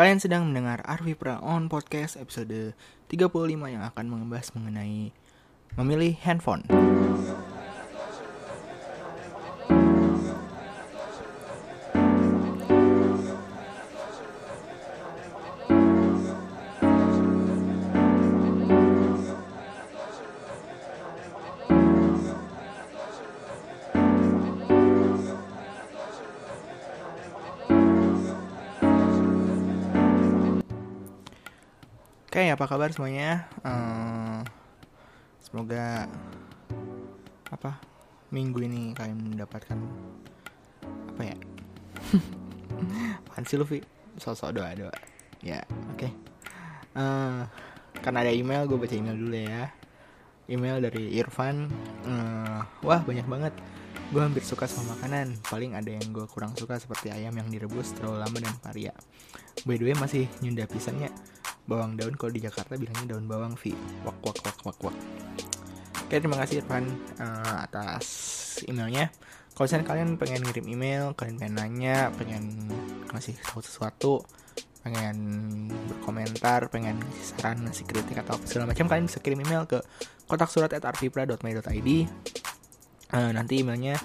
Kalian sedang mendengar Arvi Pra on Podcast episode 35 yang akan membahas mengenai memilih handphone. Apa kabar semuanya? Eh, semoga apa minggu ini kalian mendapatkan apa ya? Apaan sih lu, Vi? Sosok doa doa. Ya, oke. Eh, karena ada email, gue baca email dulu ya. Email dari Irfan. Eh, wah, banyak banget. Gue hampir suka sama makanan. Paling ada yang gue kurang suka seperti ayam yang direbus terlalu lama dan paria. By the way, masih nyunda pisannya bawang daun. Kalau di Jakarta bilangnya daun bawang Vi. Wak wak wak wak wak. Oke terima kasih Irfan uh, atas emailnya. Kalau misalnya kalian pengen ngirim email kalian pengen nanya pengen ngasih tahu sesuatu pengen berkomentar pengen ngasih saran ngasih kritik atau apa segala macam kalian bisa kirim email ke kotak surat at uh, nanti emailnya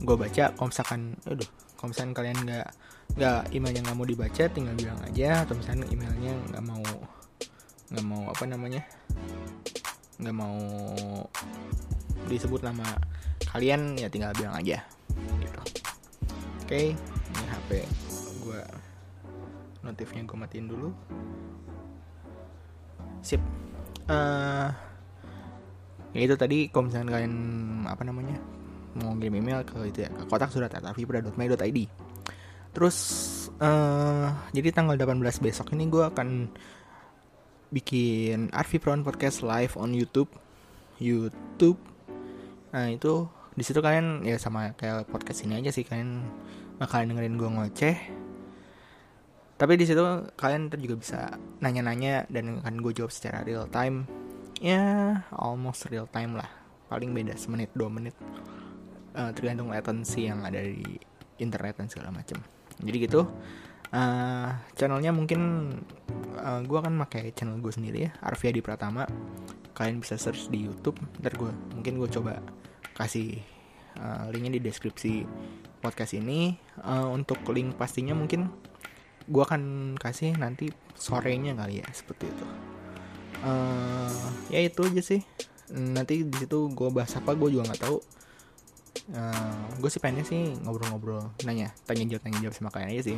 gue baca. Kalau misalkan aduh kalau misalkan kalian nggak nggak emailnya nggak mau dibaca tinggal bilang aja. Atau misalnya emailnya nggak mau nggak mau apa namanya nggak mau disebut nama kalian ya tinggal bilang aja gitu. Oke ini HP gue notifnya gue matiin dulu. Sip. Uh, ya itu tadi kalau misalnya kalian apa namanya mau ngirim email ke itu ya ke kotak surat atavibra.my.id terus uh, jadi tanggal 18 besok ini gue akan bikin Arvi Prawn Podcast live on YouTube. YouTube. Nah itu di situ kalian ya sama kayak podcast ini aja sih kalian bakalan dengerin gue ngoceh. Tapi di situ kalian juga bisa nanya-nanya dan akan gue jawab secara real time. Ya almost real time lah. Paling beda semenit dua menit. Uh, tergantung latency yang ada di internet dan segala macam jadi gitu uh, channelnya mungkin uh, gue akan pakai channel gue sendiri ya Arviadi Pratama. Kalian bisa search di YouTube ntar gue mungkin gue coba kasih uh, linknya di deskripsi podcast ini. Uh, untuk link pastinya mungkin gue akan kasih nanti sorenya kali ya seperti itu. Uh, ya itu aja sih. Nanti di situ gue bahas apa gue juga nggak tahu uh, gue sih pengennya sih ngobrol-ngobrol nanya tanya jawab tanya jawab sama kalian aja sih.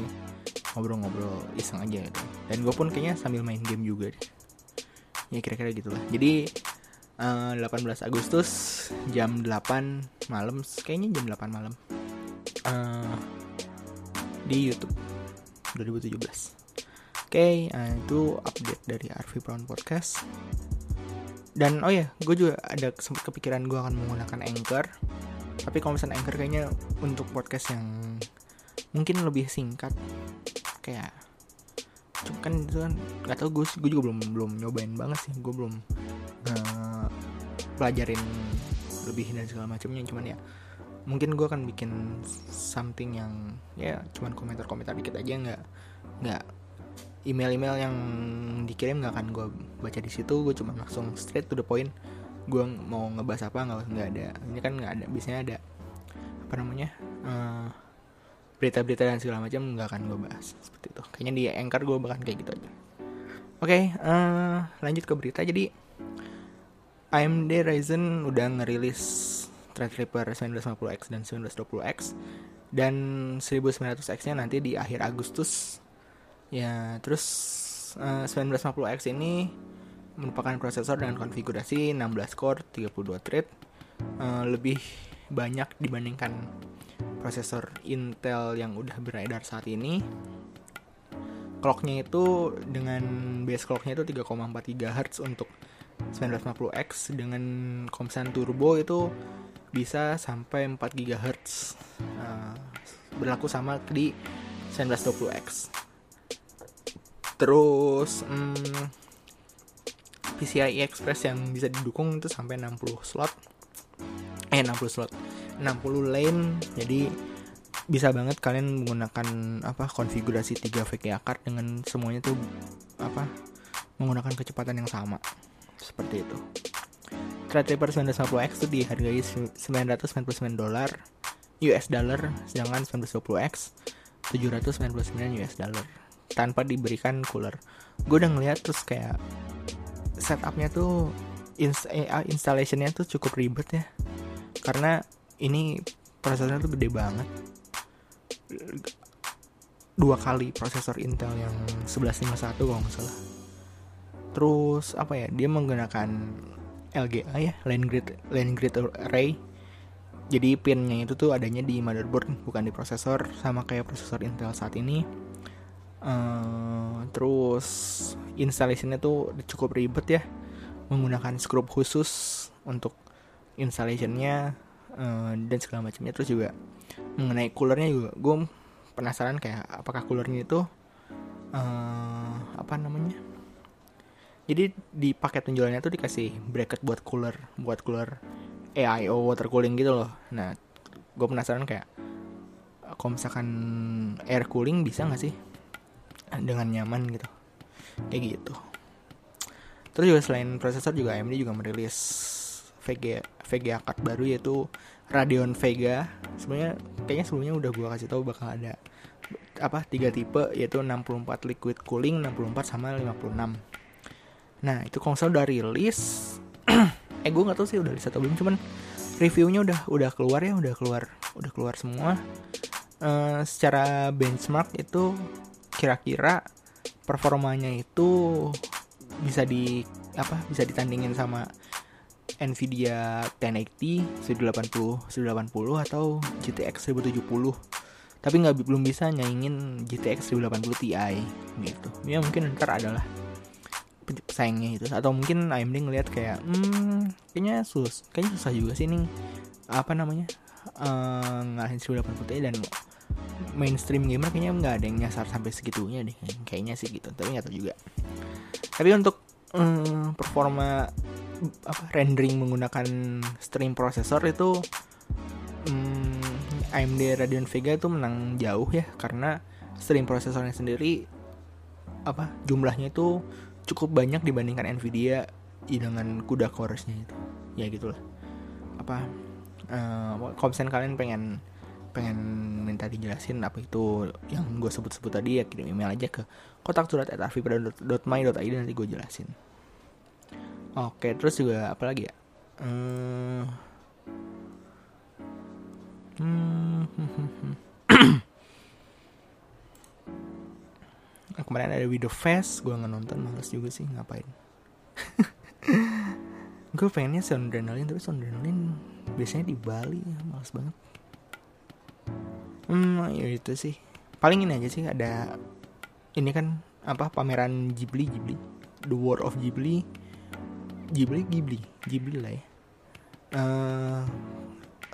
Ngobrol-ngobrol iseng aja gitu. Dan gue pun kayaknya sambil main game juga deh. Ya kira-kira gitulah. Jadi uh, 18 Agustus jam 8 malam kayaknya jam 8 malam uh, di YouTube 2017 oke okay, uh, itu update dari Arvi Brown Podcast. Dan oh ya gue juga ada sempat kepikiran gue akan menggunakan Anchor tapi kalau misalnya Anchor kayaknya untuk podcast yang mungkin lebih singkat kayak cuma kan itu kan nggak tau gue gue juga belum belum nyobain banget sih. Gue belum uh, pelajarin lebih dan segala macamnya. Cuman ya mungkin gue akan bikin something yang ya cuman komentar-komentar dikit aja. Nggak nggak email-email yang dikirim nggak akan gue baca di situ. Gue cuma langsung straight to the point gue mau ngebahas apa nggak nggak ada. Ini kan nggak ada biasanya ada apa namanya uh, berita-berita dan segala macam nggak akan gue bahas seperti itu. Kayaknya di anchor gue bahkan kayak gitu aja. Oke okay, uh, lanjut ke berita. Jadi AMD Ryzen udah ngerilis Threadripper 1950X dan 1920X dan 1900X nya nanti di akhir Agustus. Ya terus uh, 1950X ini merupakan prosesor dengan konfigurasi 16 core 32 thread uh, lebih banyak dibandingkan prosesor Intel yang udah beredar saat ini. Clocknya itu dengan base clocknya itu 3,4 GHz untuk 1950X dengan komsan turbo itu bisa sampai 4 GHz uh, berlaku sama di 1920X terus hmm, PCI Express yang bisa didukung itu sampai 60 slot. Eh 60 slot. 60 lane. Jadi bisa banget kalian menggunakan apa konfigurasi 3 VGA card dengan semuanya tuh apa menggunakan kecepatan yang sama. Seperti itu. Threadripper 950X itu dihargai 999 dolar US dollar sedangkan 920X 799 US dollar. Tanpa diberikan cooler. Gue udah ngeliat terus kayak setupnya tuh inst eh, installationnya tuh cukup ribet ya. Karena ini prosesornya tuh gede banget. Dua kali prosesor Intel yang 1151 kalau nggak salah. Terus apa ya dia menggunakan LGA ya line grid line grid array. Jadi pinnya itu tuh adanya di motherboard bukan di prosesor. Sama kayak prosesor Intel saat ini uh, terus installationnya tuh cukup ribet ya menggunakan skrup khusus untuk installationnya uh, dan segala macamnya. Terus juga mengenai coolernya juga gue penasaran kayak apakah coolernya itu uh, apa namanya? Jadi di paket penjualannya tuh dikasih bracket buat cooler buat cooler AIO water cooling gitu loh. Nah gue penasaran kayak kalau misalkan air cooling bisa nggak sih dengan nyaman gitu. Kayak gitu. Terus juga selain prosesor juga AMD juga merilis VGA VGA card baru yaitu Radeon Vega. Sebenarnya kayaknya sebelumnya udah gua kasih tahu bakal ada apa tiga tipe yaitu 64 liquid cooling 64 sama 56 nah itu konsol udah rilis. Eh gue nggak tahu sih udah rilis atau belum cuman reviewnya udah udah keluar ya udah keluar udah keluar semua. Uh, secara benchmark itu kira-kira performanya itu bisa di apa bisa ditandingin sama Nvidia 1080 1080 1080 atau GTX 1070 tapi nggak belum bisa nyaingin GTX 1080 Ti gitu. Ya mungkin ntar adalah pesaingnya itu. Atau mungkin AMD ngelihat kayak hmm kayaknya sus kayaknya susah juga sih nih apa namanya uh, ngalahin 1080 Ti dan mainstream gamer kayaknya nggak ada yang nyasar sampai segitunya deh. Kayaknya sih gitu tapi nggak tahu juga. Tapi untuk um, performa apa rendering menggunakan stream processor itu um, AMD Radeon Vega itu menang jauh ya karena stream prosesornya sendiri apa jumlahnya itu cukup banyak dibandingkan Nvidia dengan kuda core-nya itu. Ya gitulah. Apa uh, kalau misalnya kalian pengen pengen minta dijelasin apa itu yang gue sebut-sebut tadi ya kirim email aja ke kotak surat id nanti gue jelasin. Oke terus juga apa lagi ya? Hmm, hmm, kemarin ada video fest gue nggak nonton males juga sih ngapain? Gue pengennya sound adrenaline tapi sound adrenaline biasanya di Bali males banget hmm ya itu sih. Paling ini aja sih ada ini kan apa pameran Ghibli Ghibli. The World of Ghibli. Ghibli Ghibli Ghibli lah ya. Uh,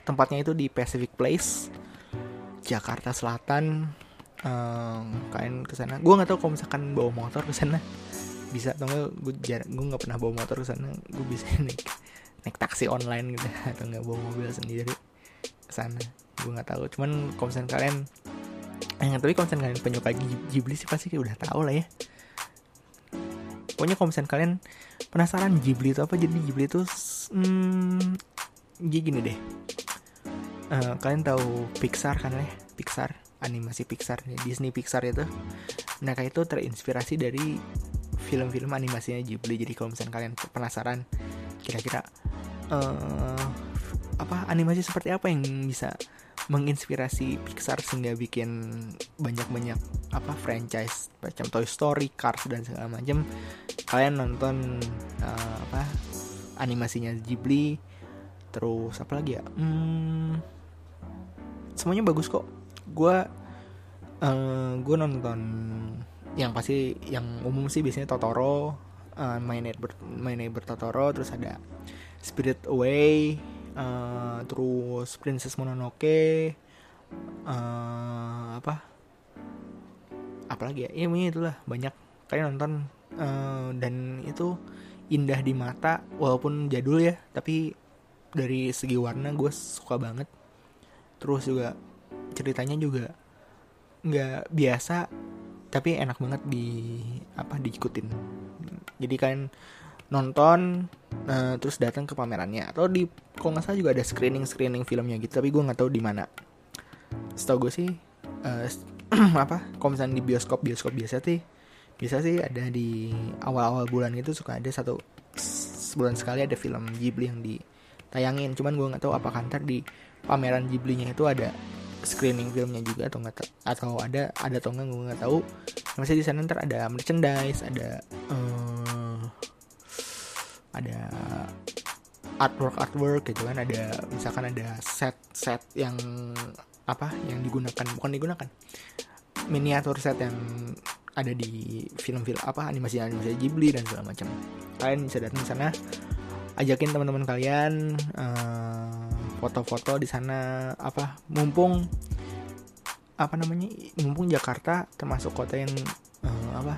tempatnya itu di Pacific Place Jakarta Selatan. Uh, kalian ke sana gue nggak tahu kalau misalkan bawa motor ke sana. Bisa atau enggak gue jarang gue nggak pernah bawa motor ke sana. Gue bisa naik naik taksi online gitu atau nggak bawa mobil sendiri sana. Gue nggak tahu. Cuman kalau kalian eh tapi kalau kalian penyuka Ghibli sih pasti udah tahu lah ya. Pokoknya kalau kalian penasaran Ghibli itu apa. Jadi Ghibli itu hmm, gini deh. Uh, kalian tahu Pixar kan ya? Pixar animasi Pixar Disney Pixar itu. Mereka itu terinspirasi dari film-film animasinya Ghibli. Jadi kalau misalnya kalian penasaran kira-kira uh, apa animasi seperti apa yang bisa menginspirasi Pixar sehingga bikin banyak-banyak apa franchise macam Toy Story, Cars dan segala macam. Kalian nonton uh, apa animasinya Ghibli, terus apa lagi ya? Hmm, semuanya bagus kok. Gue uh, gue nonton yang pasti yang umum sih biasanya Totoro, uh, My Neighbor My Neighbor Totoro, terus ada Spirit Away, uh, terus Princess Mononoke uh, apa? Apalagi ya? Ya itulah banyak kalian nonton. Uh, dan itu indah di mata walaupun jadul ya tapi dari segi warna gue suka banget. Terus juga ceritanya juga nggak biasa tapi enak banget di apa diikutin. Jadi kan nonton uh, terus datang ke pamerannya. Atau di kalau nggak salah juga ada screening screening filmnya gitu tapi gue nggak tahu di mana. Setahu gue sih uh, apa kalau misalnya di bioskop bioskop biasa sih bisa sih ada di awal-awal bulan itu suka ada satu sebulan sekali ada film Ghibli yang ditayangin. Cuman gue nggak tahu apakah ntar di pameran Ghibli-nya itu ada screening filmnya juga atau nggak atau ada ada atau enggak gue nggak tahu. Masih di sana ntar ada merchandise ada uh, ada artwork artwork gitu kan ada misalkan ada set set yang apa yang digunakan bukan digunakan miniatur set yang ada di film-film apa animasi animasi Ghibli dan segala macam. Kalian bisa datang sana ajakin teman-teman kalian uh, foto-foto di sana apa mumpung apa namanya mumpung Jakarta termasuk kota yang uh, apa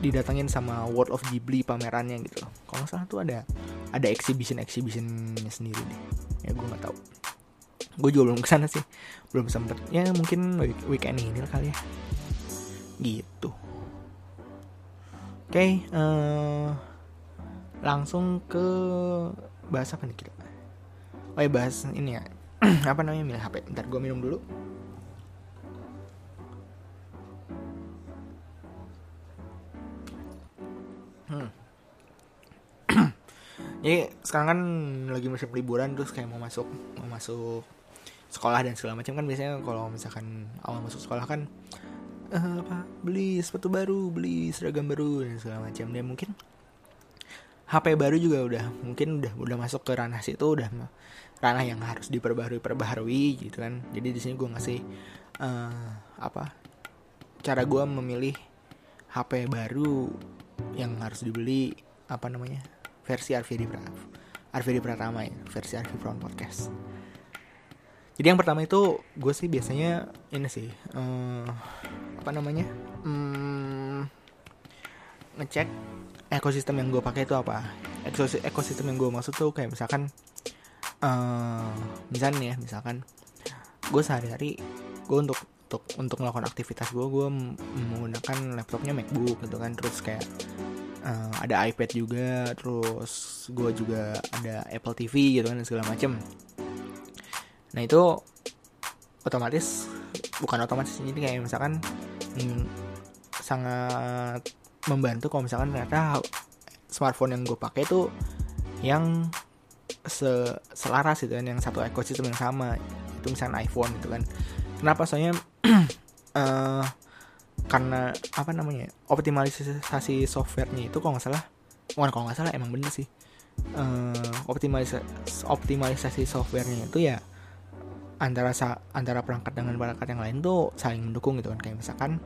didatangin sama World of Ghibli pamerannya gitu kalau nggak salah tuh ada ada exhibition exhibitionnya sendiri deh. Ya gue nggak tahu. Gue juga belum ke sana sih. Belum sempet. Ya mungkin weekend ini kali ya. Gitu. Oke okay, uh, eh, langsung ke bahas apa nih kita oh ya bahas ini ya. Apa namanya? Milih HP ntar gue minum dulu jadi sekarang kan lagi musim liburan terus kayak mau masuk mau masuk sekolah dan segala macam kan biasanya kalau misalkan awal masuk sekolah kan uh, apa beli sepatu baru beli seragam baru dan segala macam. Dan mungkin HP baru juga udah mungkin udah udah masuk ke ranah situ udah ranah yang harus diperbaharui perbaharui gitu kan. Jadi di sini gue ngasih uh, apa cara gue memilih HP baru yang harus dibeli apa namanya versi Arvidi Pratama Arvidi Pratama ya versi Arvidi Brown Podcast. Jadi yang pertama itu gue sih biasanya ini sih uh, apa namanya hmm, ngecek ekosistem yang gue pakai itu apa. Ekosistem yang gue maksud tuh kayak misalkan uh, misalnya ya misalkan gue sehari-hari gue untuk untuk untuk melakukan aktivitas gue gue menggunakan laptopnya MacBook gitu kan terus kayak uh, ada iPad juga terus gue juga ada Apple TV gitu kan segala macem. Nah itu otomatis bukan otomatis ini kayak misalkan hmm, sangat membantu kalau misalkan ternyata smartphone yang gue pakai itu yang se selaras gitu kan yang satu ekosistem yang sama. Itu misalnya iPhone gitu kan. Kenapa? Soalnya uh, karena apa namanya optimalisasi softwarenya itu kalau nggak salah bukan kalau nggak salah emang bener sih. Uh, optimalisasi optimalisasi softwarenya itu ya antara antara perangkat dengan perangkat yang lain tuh saling mendukung gitu kan. Kayak misalkan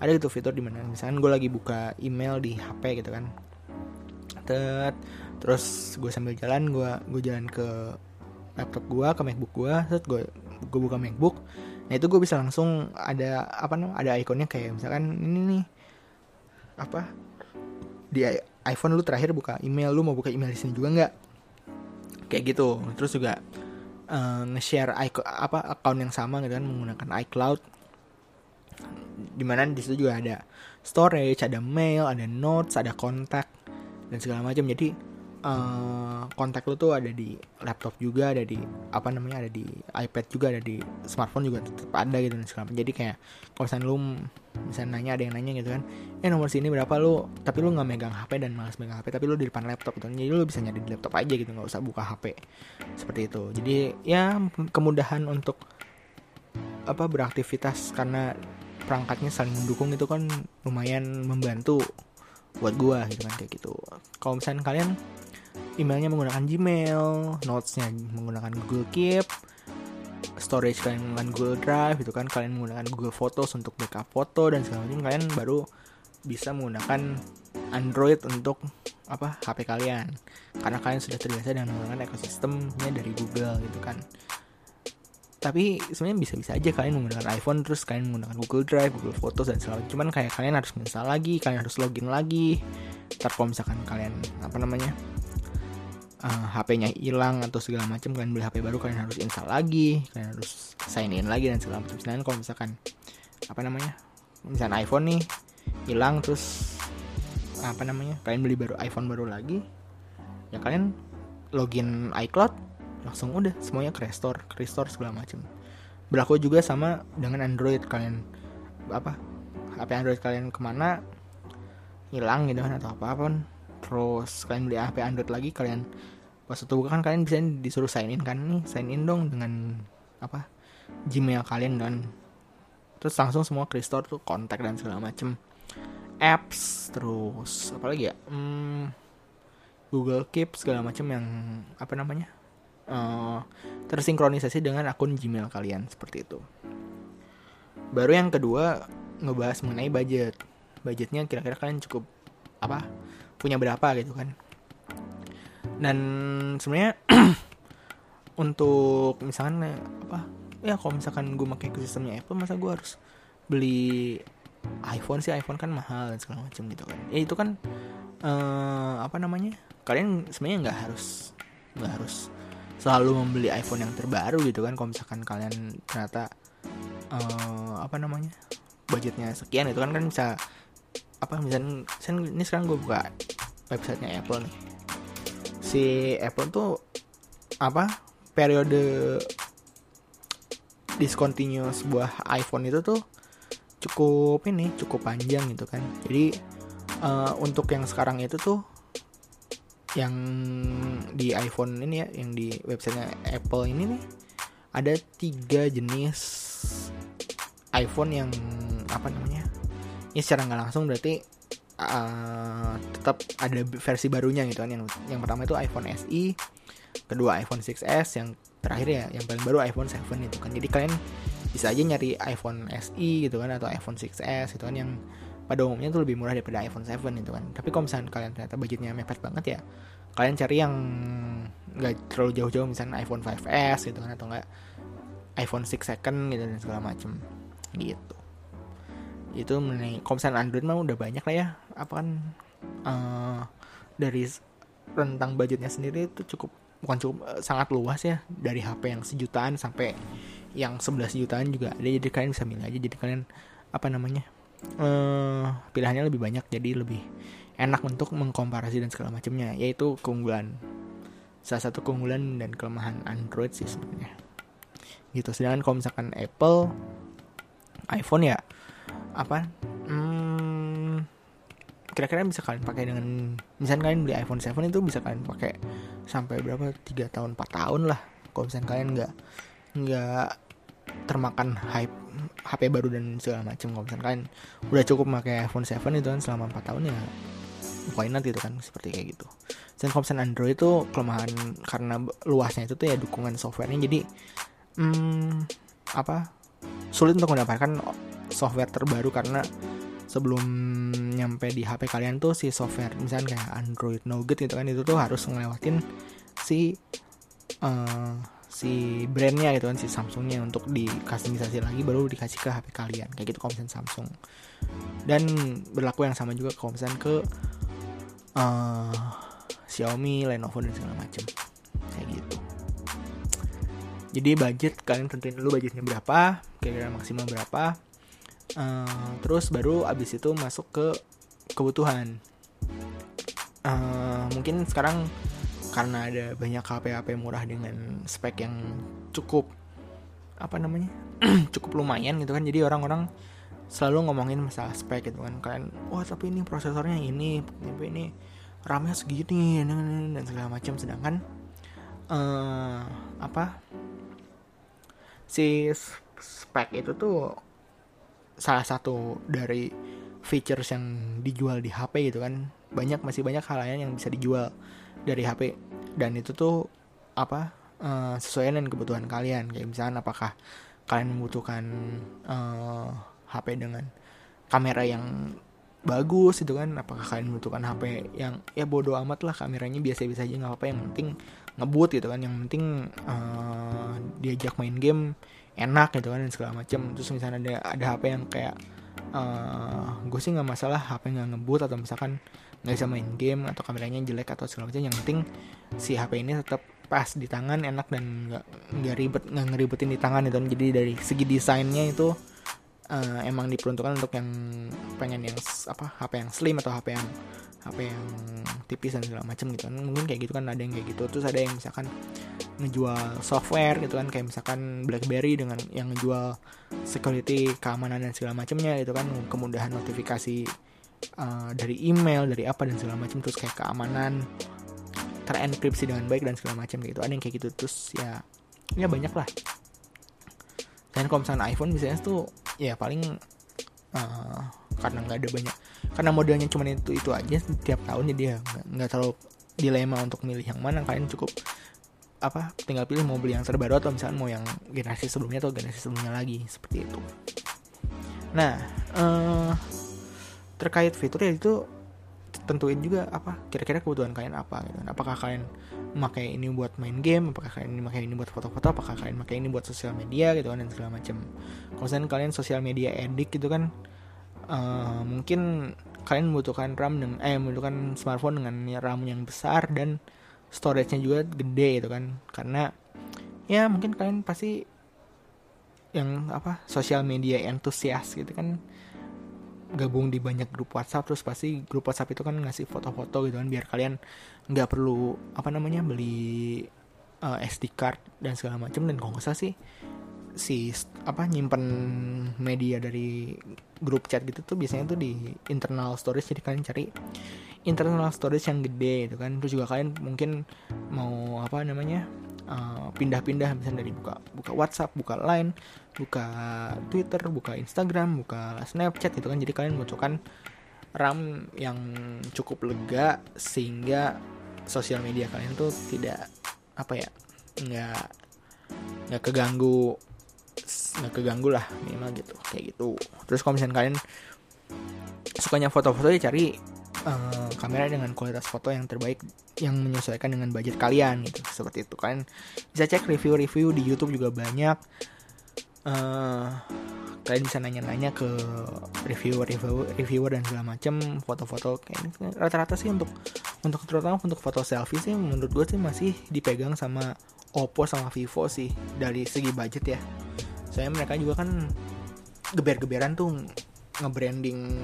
ada gitu fitur di mana misalkan gue lagi buka email di HP gitu kan. Tet, terus gue sambil jalan gue gue jalan ke laptop gue ke MacBook gue terus gue gue buka MacBook nah itu gue bisa langsung ada apa namanya ada ikonnya kayak misalkan ini nih. Apa? Di iPhone lu terakhir buka email lu mau buka email di sini juga nggak? Kayak gitu. Terus juga uh, nge-share apa account yang sama gitu kan menggunakan iCloud. Di mana di situ juga ada storage ada mail ada notes ada kontak dan segala macam. Jadi uh, kontak lu tuh ada di laptop juga ada di apa namanya ada di iPad juga ada di smartphone juga tetap ada gitu dan segala jadi kayak kalau misalnya lu misalnya nanya ada yang nanya gitu kan eh nomor sini berapa? Lu tapi lu nggak megang HP dan malas megang HP tapi lu di depan laptop gitu. Jadi lu bisa nyari di laptop aja gitu nggak usah buka HP seperti itu. Jadi ya kemudahan untuk apa beraktivitas karena perangkatnya saling mendukung itu kan lumayan membantu buat gua gitu kan kayak gitu. Kalau misalnya kalian emailnya menggunakan Gmail notesnya menggunakan Google Keep storage kalian menggunakan Google Drive itu kan. Kalian menggunakan Google Photos untuk backup foto dan segala macam. Kalian baru bisa menggunakan Android untuk apa HP kalian. Karena kalian sudah terbiasa dengan menggunakan ekosistemnya dari Google gitu kan. Tapi sebenarnya bisa-bisa aja kalian menggunakan iPhone terus kalian menggunakan Google Drive, Google Photos dan segala cuman kayak kalian harus install lagi, kalian harus login lagi. Ntar misalkan kalian apa namanya uh, HP-nya hilang atau segala macam kalian beli HP baru kalian harus install lagi kalian harus sign in lagi dan segala macam sedangkan kalau misalkan apa namanya misalnya iPhone nih hilang terus apa namanya kalian beli baru iPhone baru lagi ya kalian login iCloud langsung udah semuanya ke restore ke restore segala macam berlaku juga sama dengan Android kalian apa HP Android kalian ke mana hilang gitu kan atau apa pun. Terus kalian beli HP Android lagi kalian pas itu buka kan kalian bisa disuruh sign in kan? Nih sign in dong dengan apa Gmail kalian dan terus langsung semua ke restore tuh kontak dan segala macem. Apps terus apa lagi ya? Hmm, Google Keep segala macam yang apa namanya? Uh, tersinkronisasi dengan akun Gmail kalian seperti itu. Baru yang kedua ngebahas mengenai budget. Budgetnya kira-kira kalian cukup apa punya berapa gitu kan dan sebenarnya untuk misalkan apa ya kalau misalkan gue pakai sistemnya Apple masa gue harus beli iPhone sih? iPhone kan mahal dan segala macam gitu kan. Ya itu kan uh, apa namanya kalian sebenarnya nggak harus nggak harus selalu membeli iPhone yang terbaru gitu kan. Kalau misalkan kalian ternyata uh, apa namanya budgetnya sekian itu kan kan bisa apa misalnya ini sekarang gue buka websitenya Apple nih si Apple tuh apa periode discontinue sebuah iPhone itu tuh cukup ini cukup panjang gitu kan. Jadi uh, untuk yang sekarang itu tuh yang di iPhone ini ya yang di websitenya Apple ini nih ada tiga jenis iPhone yang apa namanya ini secara nggak langsung berarti uh, tetap ada versi barunya gitu kan. Yang yang pertama itu iPhone SE kedua iPhone 6s yang terakhir ya yang paling baru iPhone 7 itu kan. Jadi kalian bisa aja nyari iPhone SE gitu kan atau iPhone 6s gitu kan yang pada umumnya tuh lebih murah daripada iPhone 7 itu kan. Tapi kalau misalnya kalian ternyata budgetnya mepet banget ya kalian cari yang nggak terlalu jauh-jauh misalnya iPhone 5s gitu kan atau enggak iPhone 6 second gitu dan segala macem. Gitu. Itu mengenai kalau misalnya Android mah udah banyak lah ya apa kan uh, dari rentang budgetnya sendiri itu cukup bukan cukup uh, sangat luas ya. Dari HP yang sejutaan sampai yang 11 jutaan juga ada. Jadi kalian bisa milih aja. Jadi kalian apa namanya uh, pilihannya lebih banyak. Jadi lebih enak untuk mengkomparasi dan segala macamnya. Yaitu keunggulan salah satu keunggulan dan kelemahan Android sih sebenarnya. Gitu. Sedangkan kalau misalkan Apple iPhone ya apa kira-kira bisa kalian pakai dengan misalnya kalian beli iPhone 7 itu bisa kalian pakai sampai berapa? Tiga tahun 4 tahun lah. Kalau misalnya kalian nggak nggak termakan hype HP baru dan segala macam kalau misalnya kalian udah cukup pakai iPhone 7 itu kan selama 4 tahun ya why not gitu kan? Seperti kayak gitu. Dan kalau misalnya Android itu kelemahan karena luasnya itu tuh ya dukungan softwarenya. Jadi hmm, apa? Sulit untuk mendapatkan software terbaru karena sebelum nyampe di HP kalian tuh si software misalnya kayak Android Nougat gitu kan itu tuh harus ngelewatin si uh, si brandnya gitu kan si Samsungnya untuk dikustomisasi lagi baru dikasih ke HP kalian kayak gitu misalnya Samsung. Dan berlaku yang sama juga misalnya ke uh, Xiaomi, Lenovo dan segala macam kayak gitu. Jadi budget kalian tentuin dulu budgetnya berapa kira-kira maksimal berapa uh, terus baru abis itu masuk ke kebutuhan. Uh, mungkin sekarang karena ada banyak HP-HP murah dengan spek yang cukup apa namanya cukup lumayan gitu kan. Jadi orang-orang selalu ngomongin masalah spek gitu kan. Kalian wah tapi ini prosesornya ini tapi ini RAM-nya segini dan segala macam. Sedangkan uh, apa si spek itu tuh salah satu dari features yang dijual di HP gitu kan. Banyak masih banyak hal lain yang bisa dijual dari HP dan itu tuh apa uh, sesuai dengan kebutuhan kalian. Kayak misalnya apakah kalian membutuhkan uh, eh, HP dengan kamera yang bagus itu kan. Apakah kalian membutuhkan HP yang ya bodoh amat lah kameranya biasa-biasa aja nggak apa-apa. Yang penting ngebut gitu kan. Yang penting uh, diajak main game enak gitu kan dan segala macam terus misalnya ada ada HP yang kayak uh, gue sih nggak masalah HP nggak ngebut atau misalkan nggak bisa main game atau kameranya jelek atau segala macam yang penting si HP ini tetap pas di tangan enak dan nggak nggak ribet nggak ngeribetin di tangan itu jadi dari segi desainnya itu uh, emang diperuntukkan untuk yang pengen yang apa HP yang slim atau HP yang HP yang tipis dan segala macam gitu kan. Mungkin kayak gitu kan ada yang kayak gitu. Terus ada yang misalkan ngejual software gitu kan kayak misalkan BlackBerry dengan yang ngejual security keamanan dan segala macamnya gitu kan. Kemudahan notifikasi uh, dari email dari apa dan segala macam terus kayak keamanan terenkripsi dengan baik dan segala macam gitu. Ada yang kayak gitu. Terus ya ya banyak lah. Dan kalau misalnya iPhone biasanya tuh ya paling uh, karena nggak ada banyak karena modelnya cuma itu itu aja setiap tahun jadi ya nggak terlalu dilema untuk milih yang mana. Kalian cukup apa tinggal pilih mau beli yang terbaru atau misalnya mau yang generasi sebelumnya atau generasi sebelumnya lagi seperti itu. Nah uh, terkait fitur itu tentuin juga apa kira-kira kebutuhan kalian apa gitu apakah kalian memakai ini buat main game apakah kalian memakai ini buat foto-foto apakah kalian memakai ini buat sosial media gitu kan dan segala macam kalau misalnya kalian sosial media edik gitu kan uh, mungkin kalian membutuhkan RAM dengan eh membutuhkan smartphone dengan RAM yang besar dan storage-nya juga gede gitu kan. Karena ya mungkin kalian pasti yang apa sosial media entusias gitu kan gabung di banyak grup WhatsApp terus pasti grup WhatsApp itu kan ngasih foto-foto gitu kan biar kalian nggak perlu apa namanya beli uh, eh, SD card dan segala macam dan kalau nggak sih si apa nyimpen media dari grup chat gitu tuh biasanya tuh di internal storage. Jadi kalian cari internal storage yang gede gitu kan. Terus juga kalian mungkin mau apa namanya pindah pindah-pindah. Misalnya dari buka buka WhatsApp buka Line buka Twitter buka Instagram buka Snapchat gitu kan. Jadi kalian membutuhkan RAM yang cukup lega sehingga sosial media kalian tuh tidak apa ya nggak nggak keganggu nggak keganggu lah minimal gitu kayak gitu. Terus kalau misalnya kalian sukanya foto-foto ya cari uh, kamera dengan kualitas foto yang terbaik yang menyesuaikan dengan budget kalian gitu seperti itu. Kan bisa cek review-review di YouTube juga banyak. Uh, kalian bisa nanya-nanya ke reviewer reviewer reviewer dan segala macam foto-foto kayak rata-rata sih untuk untuk terutama untuk foto selfie sih menurut gue sih masih dipegang sama Oppo sama Vivo sih dari segi budget ya. Saya mereka juga kan geber-geberan tuh nge-branding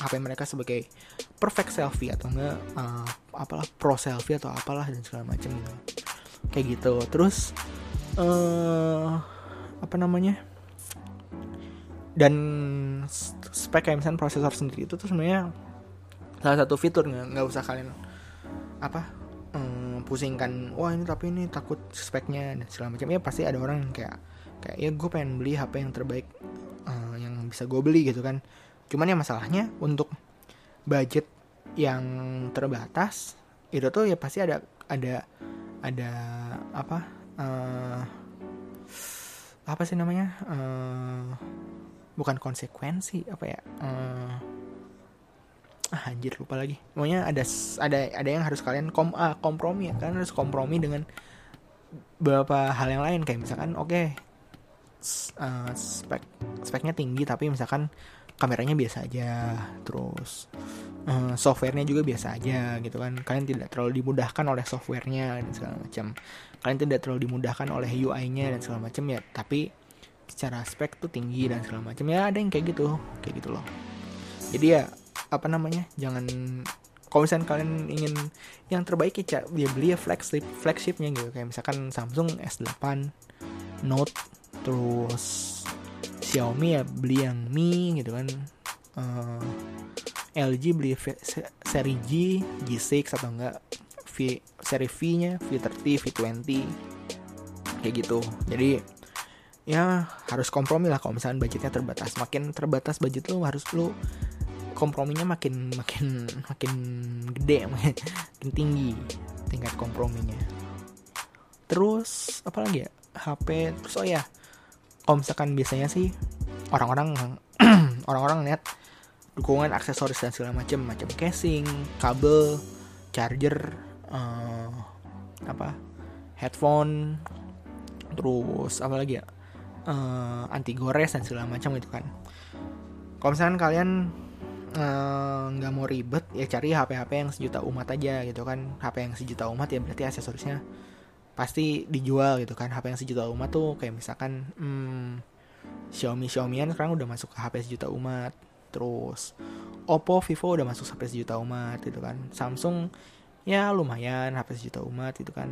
HP mereka sebagai perfect selfie atau enggak uh, apalah pro selfie atau apalah dan segala macam gitu. kayak gitu. Terus uh, apa namanya? Dan spek kayak misalnya prosesor sendiri itu tuh sebenarnya salah satu fitur nggak usah kalian apa um, pusingkan wah ini tapi ini takut speknya dan segala macam. Ya pasti ada orang yang kayak kayak ya gue pengen beli HP yang terbaik bisa gue beli gitu kan. Cuman ya masalahnya untuk budget yang terbatas itu tuh ya pasti ada ada ada apa uh, apa sih namanya uh, bukan konsekuensi apa ya uh, ah, anjir lupa lagi. Pokoknya ada ada ada yang harus kalian kom ah, kompromi ya. Kalian harus kompromi dengan beberapa hal yang lain. Kayak misalkan oke okay, uh, spek speknya tinggi tapi misalkan kameranya biasa aja. Terus uh, softwarenya juga biasa aja gitu kan. Kalian tidak terlalu dimudahkan oleh softwarenya dan segala macam. Kalian tidak terlalu dimudahkan oleh UI-nya dan segala macam ya. Tapi secara spek tuh tinggi dan segala macam. Ya ada yang kayak gitu. Kayak gitu loh. Jadi ya apa namanya jangan kalau misalnya kalian ingin yang terbaik ya, ya beli ya flagship flagshipnya gitu. Kayak misalkan Samsung S8 Note terus Xiaomi ya beli yang Mi gitu kan. Uh, eh, LG beli v, seri G G6 atau enggak V seri V nya V30 V20 kayak gitu. Jadi ya harus kompromi lah kalau misalnya budgetnya terbatas. Makin terbatas budget lo harus lo komprominya makin makin makin gede makin, tinggi tingkat komprominya. Terus apa lagi ya? HP terus oh ya kalau misalkan biasanya sih orang-orang orang-orang lihat dukungan aksesoris dan segala macam macam casing kabel charger uh, apa headphone terus apa lagi ya? Uh, anti gores dan segala macam gitu kan. Kalau misalkan kalian nggak uh, mau ribet ya cari HP-HP yang sejuta umat aja gitu kan. HP yang sejuta umat ya berarti aksesorisnya pasti dijual gitu kan. HP yang sejuta umat tuh kayak misalkan hmm, Xiaomi Xiaomian sekarang udah masuk ke HP sejuta umat. Terus Oppo Vivo udah masuk HP sejuta umat gitu kan. Samsung ya lumayan HP sejuta umat gitu kan.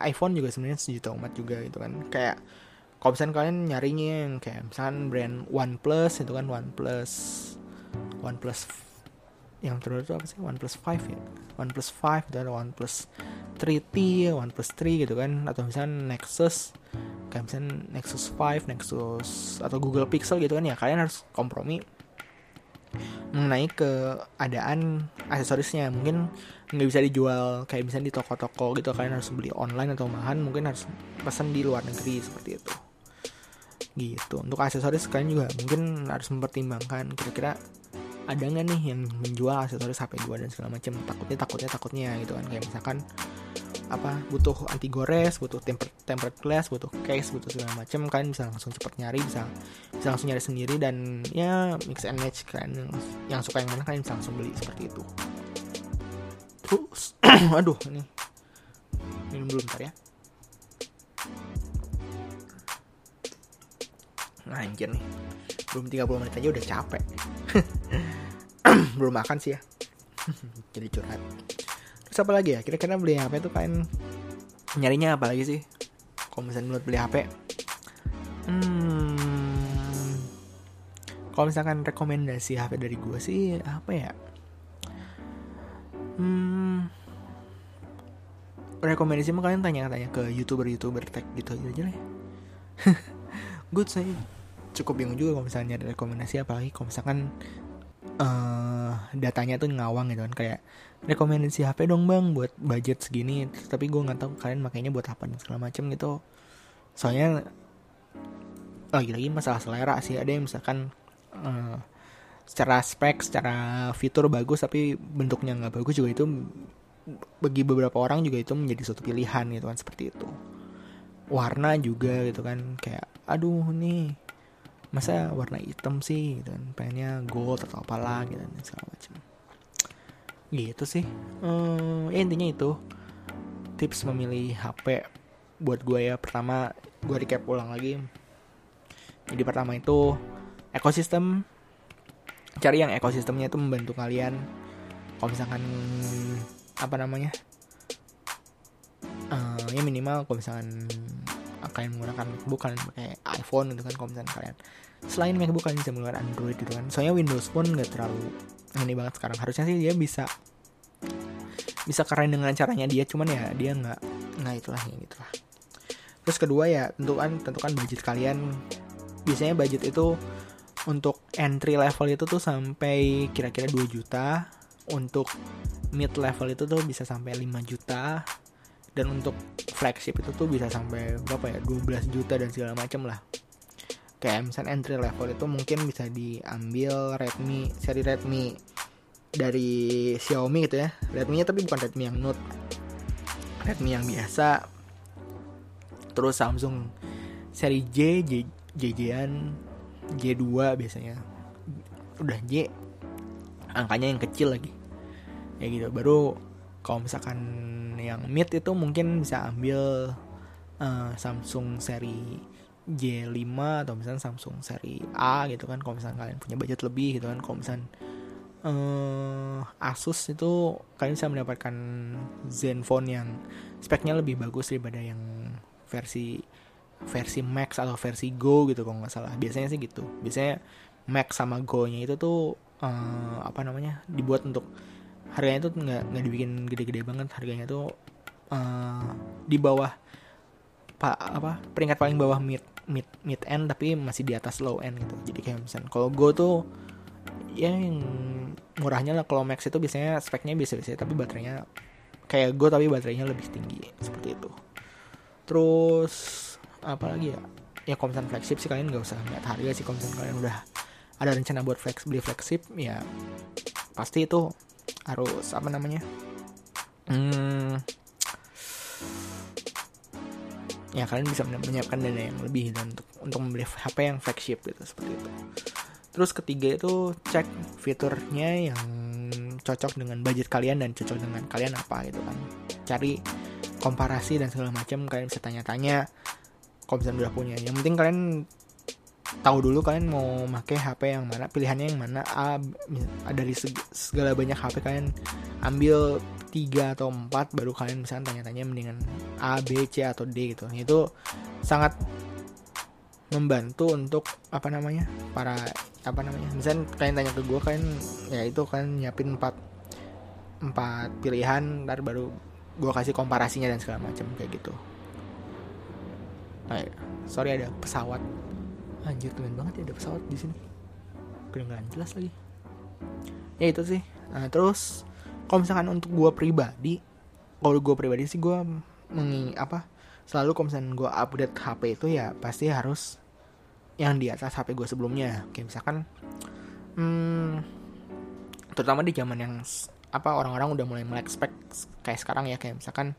iPhone juga sebenarnya sejuta umat juga gitu kan. Kayak kalau misalnya kalian nyarinya yang kayak misalkan brand OnePlus itu kan OnePlus OnePlus yang terbaru itu apa sih? OnePlus 5 ya? OnePlus 5 dan OnePlus 3T OnePlus 3 gitu kan. Atau misalnya Nexus kayak misalnya Nexus 5 Nexus atau Google Pixel gitu kan ya. Kalian harus kompromi mengenai keadaan aksesorisnya. Mungkin nggak bisa dijual kayak misalnya di toko-toko gitu. Kalian harus beli online atau mahan mungkin harus pesan di luar negeri seperti itu. Gitu. Untuk aksesoris kalian juga mungkin harus mempertimbangkan kira-kira ada nggak nih yang menjual aksesoris HP gua dan segala macam takutnya takutnya takutnya gitu kan. Kayak misalkan apa butuh anti gores butuh tempered tempered glass butuh case butuh segala macam kalian bisa langsung cepet nyari bisa bisa langsung nyari sendiri dan ya mix and match kan. Yang, yang suka yang mana kalian bisa langsung beli seperti itu. Terus aduh ini minum dulu bentar ya. Nah anjir nih belum 30 menit aja udah capek belum makan sih ya. Jadi curhat. Terus apa lagi ya? Kira-kira beli HP tuh kan nyarinya apa lagi sih? Kalau misalnya buat beli HP hmm, kalau misalkan rekomendasi HP dari gue sih apa ya? Hmm, rekomendasi mah kalian tanya-tanya ke youtuber-youtuber tech gitu aja lah good saya cukup bingung juga kalau misalnya ada rekomendasi apalagi kalau misalkan uh, datanya tuh ngawang gitu kan. Kayak rekomendasi HP dong bang buat budget segini. Tapi gue nggak tahu kalian makainya buat apa dan segala macam gitu. Soalnya lagi-lagi masalah selera sih. Ada yang misalkan uh, secara spek secara fitur bagus tapi bentuknya nggak bagus juga itu bagi beberapa orang juga itu menjadi suatu pilihan gitu kan seperti itu. Warna juga gitu kan kayak aduh nih masa warna hitam sih gitu kan. Pengennya gold atau apalah gitu dan segala macam. Gitu sih. Hmm, ya intinya itu. Tips memilih HP buat gue ya. Pertama gue recap ulang lagi. Jadi pertama itu ekosistem. Cari yang ekosistemnya itu membantu kalian. Kalau misalkan apa namanya? Uh, ya minimal kalau misalkan kalian menggunakan bukan pakai iPhone gitu kan kalau kalian. Selain MacBook kalian bisa menggunakan Android gitu kan. Soalnya Windows pun nggak terlalu ini banget sekarang. Harusnya sih dia bisa bisa keren dengan caranya dia cuman ya dia nggak nggak itulah ya gitulah. Terus kedua ya tentukan tentukan budget kalian. Biasanya budget itu untuk entry level itu tuh sampai kira-kira 2 juta. Untuk mid level itu tuh bisa sampai 5 juta dan untuk flagship itu tuh bisa sampai berapa ya? 12 juta dan segala macam lah. Kayak misalnya entry level itu mungkin bisa diambil Redmi seri Redmi dari Xiaomi gitu ya. Redmi nya tapi bukan Redmi yang Note. Redmi yang biasa. Terus Samsung seri J J JJ-an J2 biasanya. Udah J angkanya yang kecil lagi. Ya gitu. Baru kalau misalkan yang mid itu mungkin bisa ambil uh, Samsung seri J5 atau misalnya Samsung seri A gitu kan kalau misalnya kalian punya budget lebih gitu kan kalau misalnya uh, Asus itu kalian bisa mendapatkan Zenfone yang speknya lebih bagus daripada yang versi versi Max atau versi Go gitu kalau nggak salah. Biasanya sih gitu. Biasanya Max sama Go nya itu tuh uh, apa namanya dibuat untuk harganya tuh nggak nggak dibikin gede-gede banget. Harganya tuh uh, di bawah pak apa peringkat paling bawah mid mid mid end tapi masih di atas low end gitu. Jadi kayak misalnya kalau go tuh ya yang murahnya lah. Kalau max itu biasanya speknya biasa-biasa tapi baterainya kayak go tapi baterainya lebih tinggi. Seperti itu. Terus apa lagi ya? Ya misalnya flagship sih kalian nggak usah lihat harga sih. Misalnya kalian udah ada rencana buat flex beli flagship ya pasti itu harus apa namanya? Hmm, ya kalian bisa menyiapkan dana yang lebih dan untuk untuk membeli HP yang flagship gitu seperti itu. Terus ketiga itu cek fiturnya yang cocok dengan budget kalian dan cocok dengan kalian apa gitu kan. Cari komparasi dan segala macam kalian bisa tanya-tanya kalau misalnya udah punya. Yang penting kalian tahu dulu kalian mau pakai HP yang mana pilihannya yang mana A dari segala banyak HP kalian ambil tiga atau empat baru kalian bisa tanya-tanya mendingan A B C atau D gitu. Itu sangat membantu untuk apa namanya para apa namanya misalnya kalian tanya ke gue kalian ya itu kan nyiapin empat empat pilihan ntar baru gue kasih komparasinya dan segala macam kayak gitu. Sorry ada pesawat anjir keren banget ya ada pesawat di sini. Kedengaran jelas lagi. Ya itu sih. Nah terus kalau misalkan untuk gue pribadi kalau gue pribadi sih gue mengi apa selalu kalau misalkan gue update HP itu ya pasti harus yang di atas HP gue sebelumnya. Kayak misalkan hmm, terutama di zaman yang apa orang-orang udah mulai melek spek kayak sekarang ya. Kayak misalkan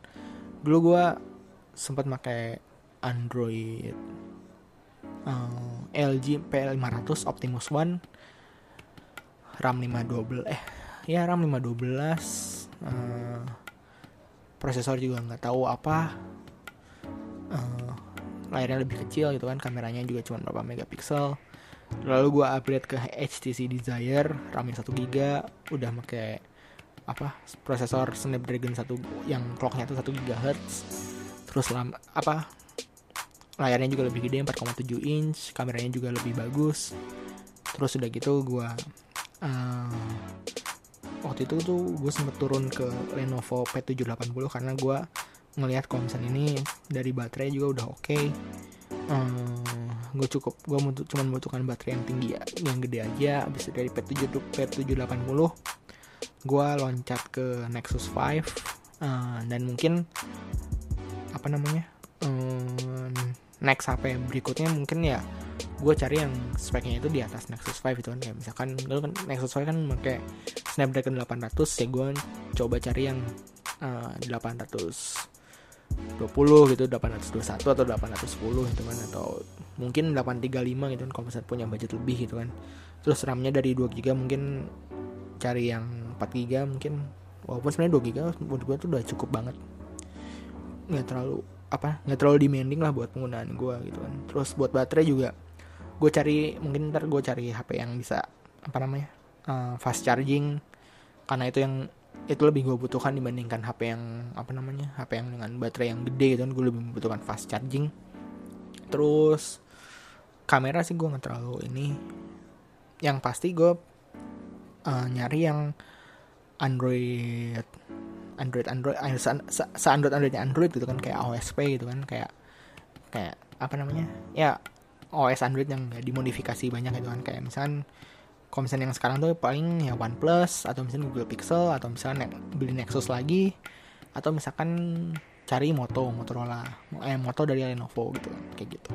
dulu gue sempat pakai Android uh, LG P500 Optimus One RAM 512 eh ya RAM 512 uh, prosesor juga nggak tahu apa uh, layarnya lebih kecil gitu kan kameranya juga cuma berapa megapiksel. Lalu gue upgrade ke HTC Desire RAM yang 1 GB udah pakai apa prosesor Snapdragon 1 yang clocknya tuh 1 GHz terus lama apa layarnya juga lebih gede 4,7 inch kameranya juga lebih bagus terus udah gitu gue uh, waktu itu tuh gue sempet turun ke Lenovo P780 karena gue ngelihat misalnya ini dari baterai juga udah oke okay. um, gue cukup gue cuma membutuhkan baterai yang tinggi ya yang gede aja abis dari P7 P780 gue loncat ke Nexus 5 uh, eh, dan mungkin apa namanya um, next HP berikutnya mungkin ya gue cari yang speknya itu di atas Nexus 5 itu kan. Kayak misalkan dulu kan Nexus 5 kan pakai Snapdragon 800 ya gue coba cari yang uh, 820 gitu 821 atau 810 gitu kan atau mungkin 835 gitu kan kalau misalnya punya budget lebih gitu kan. Terus RAM-nya dari 2 GB mungkin cari yang 4 GB mungkin. Walaupun sebenarnya 2 GB menurut gue tuh udah cukup banget. Nggak terlalu apa nggak terlalu demanding lah buat penggunaan gue gitu kan. Terus buat baterai juga gue cari mungkin ntar gue cari HP yang bisa apa namanya uh, fast charging. Karena itu yang itu lebih gue butuhkan dibandingkan HP yang apa namanya HP yang dengan baterai yang gede gitu kan gue lebih membutuhkan fast charging. Terus kamera sih gue nggak terlalu ini. Yang pasti gue uh, nyari yang Android Android Android eh, se, Android Androidnya Android gitu kan kayak OSP gitu kan kayak kayak apa namanya ya OS Android yang gak dimodifikasi banyak gitu kan kayak misalkan kalau misalnya yang sekarang tuh paling ya OnePlus atau misalnya Google Pixel atau misalnya beli Nexus lagi atau misalkan cari Moto Motorola eh Moto dari Lenovo gitu kan kayak gitu.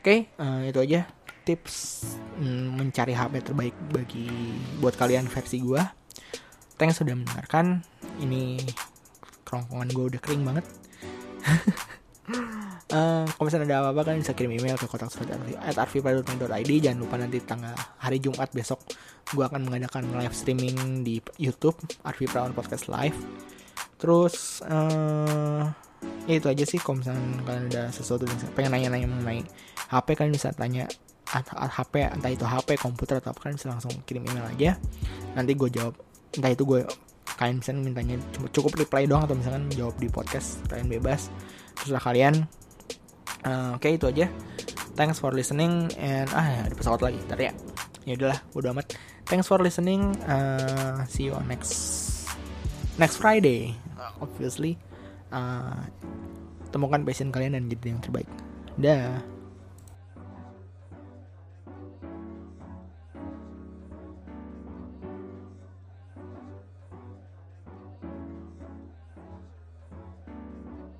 Oke okay, uh, eh, itu aja tips mm, mencari HP terbaik bagi buat kalian versi gua thanks sudah mendengarkan. Ini kerongkongan gue udah kering banget. Uh, kalau misalnya ada apa-apa kan bisa kirim email ke kotak surat at jangan lupa nanti tanggal hari Jumat besok gue akan mengadakan live streaming di YouTube Arvi Prawan Podcast Live. Terus uh, ya itu aja sih. Kalau misalnya kalian ada sesuatu yang pengen nanya-nanya mengenai HP kalian bisa tanya HP entah itu HP komputer atau apa kalian bisa langsung kirim email aja. Nanti gue jawab entah itu gue kalian misalnya mintanya cukup reply doang atau misalkan jawab di podcast kalian bebas. Terserah kalian. Uh, oke okay, itu aja. Thanks for listening and ah ada pesawat lagi. Ntar ya. Ya udahlah udah amat. Thanks for listening. Uh, see you on next next Friday obviously. Uh, temukan passion kalian dan jadi yang terbaik. Dah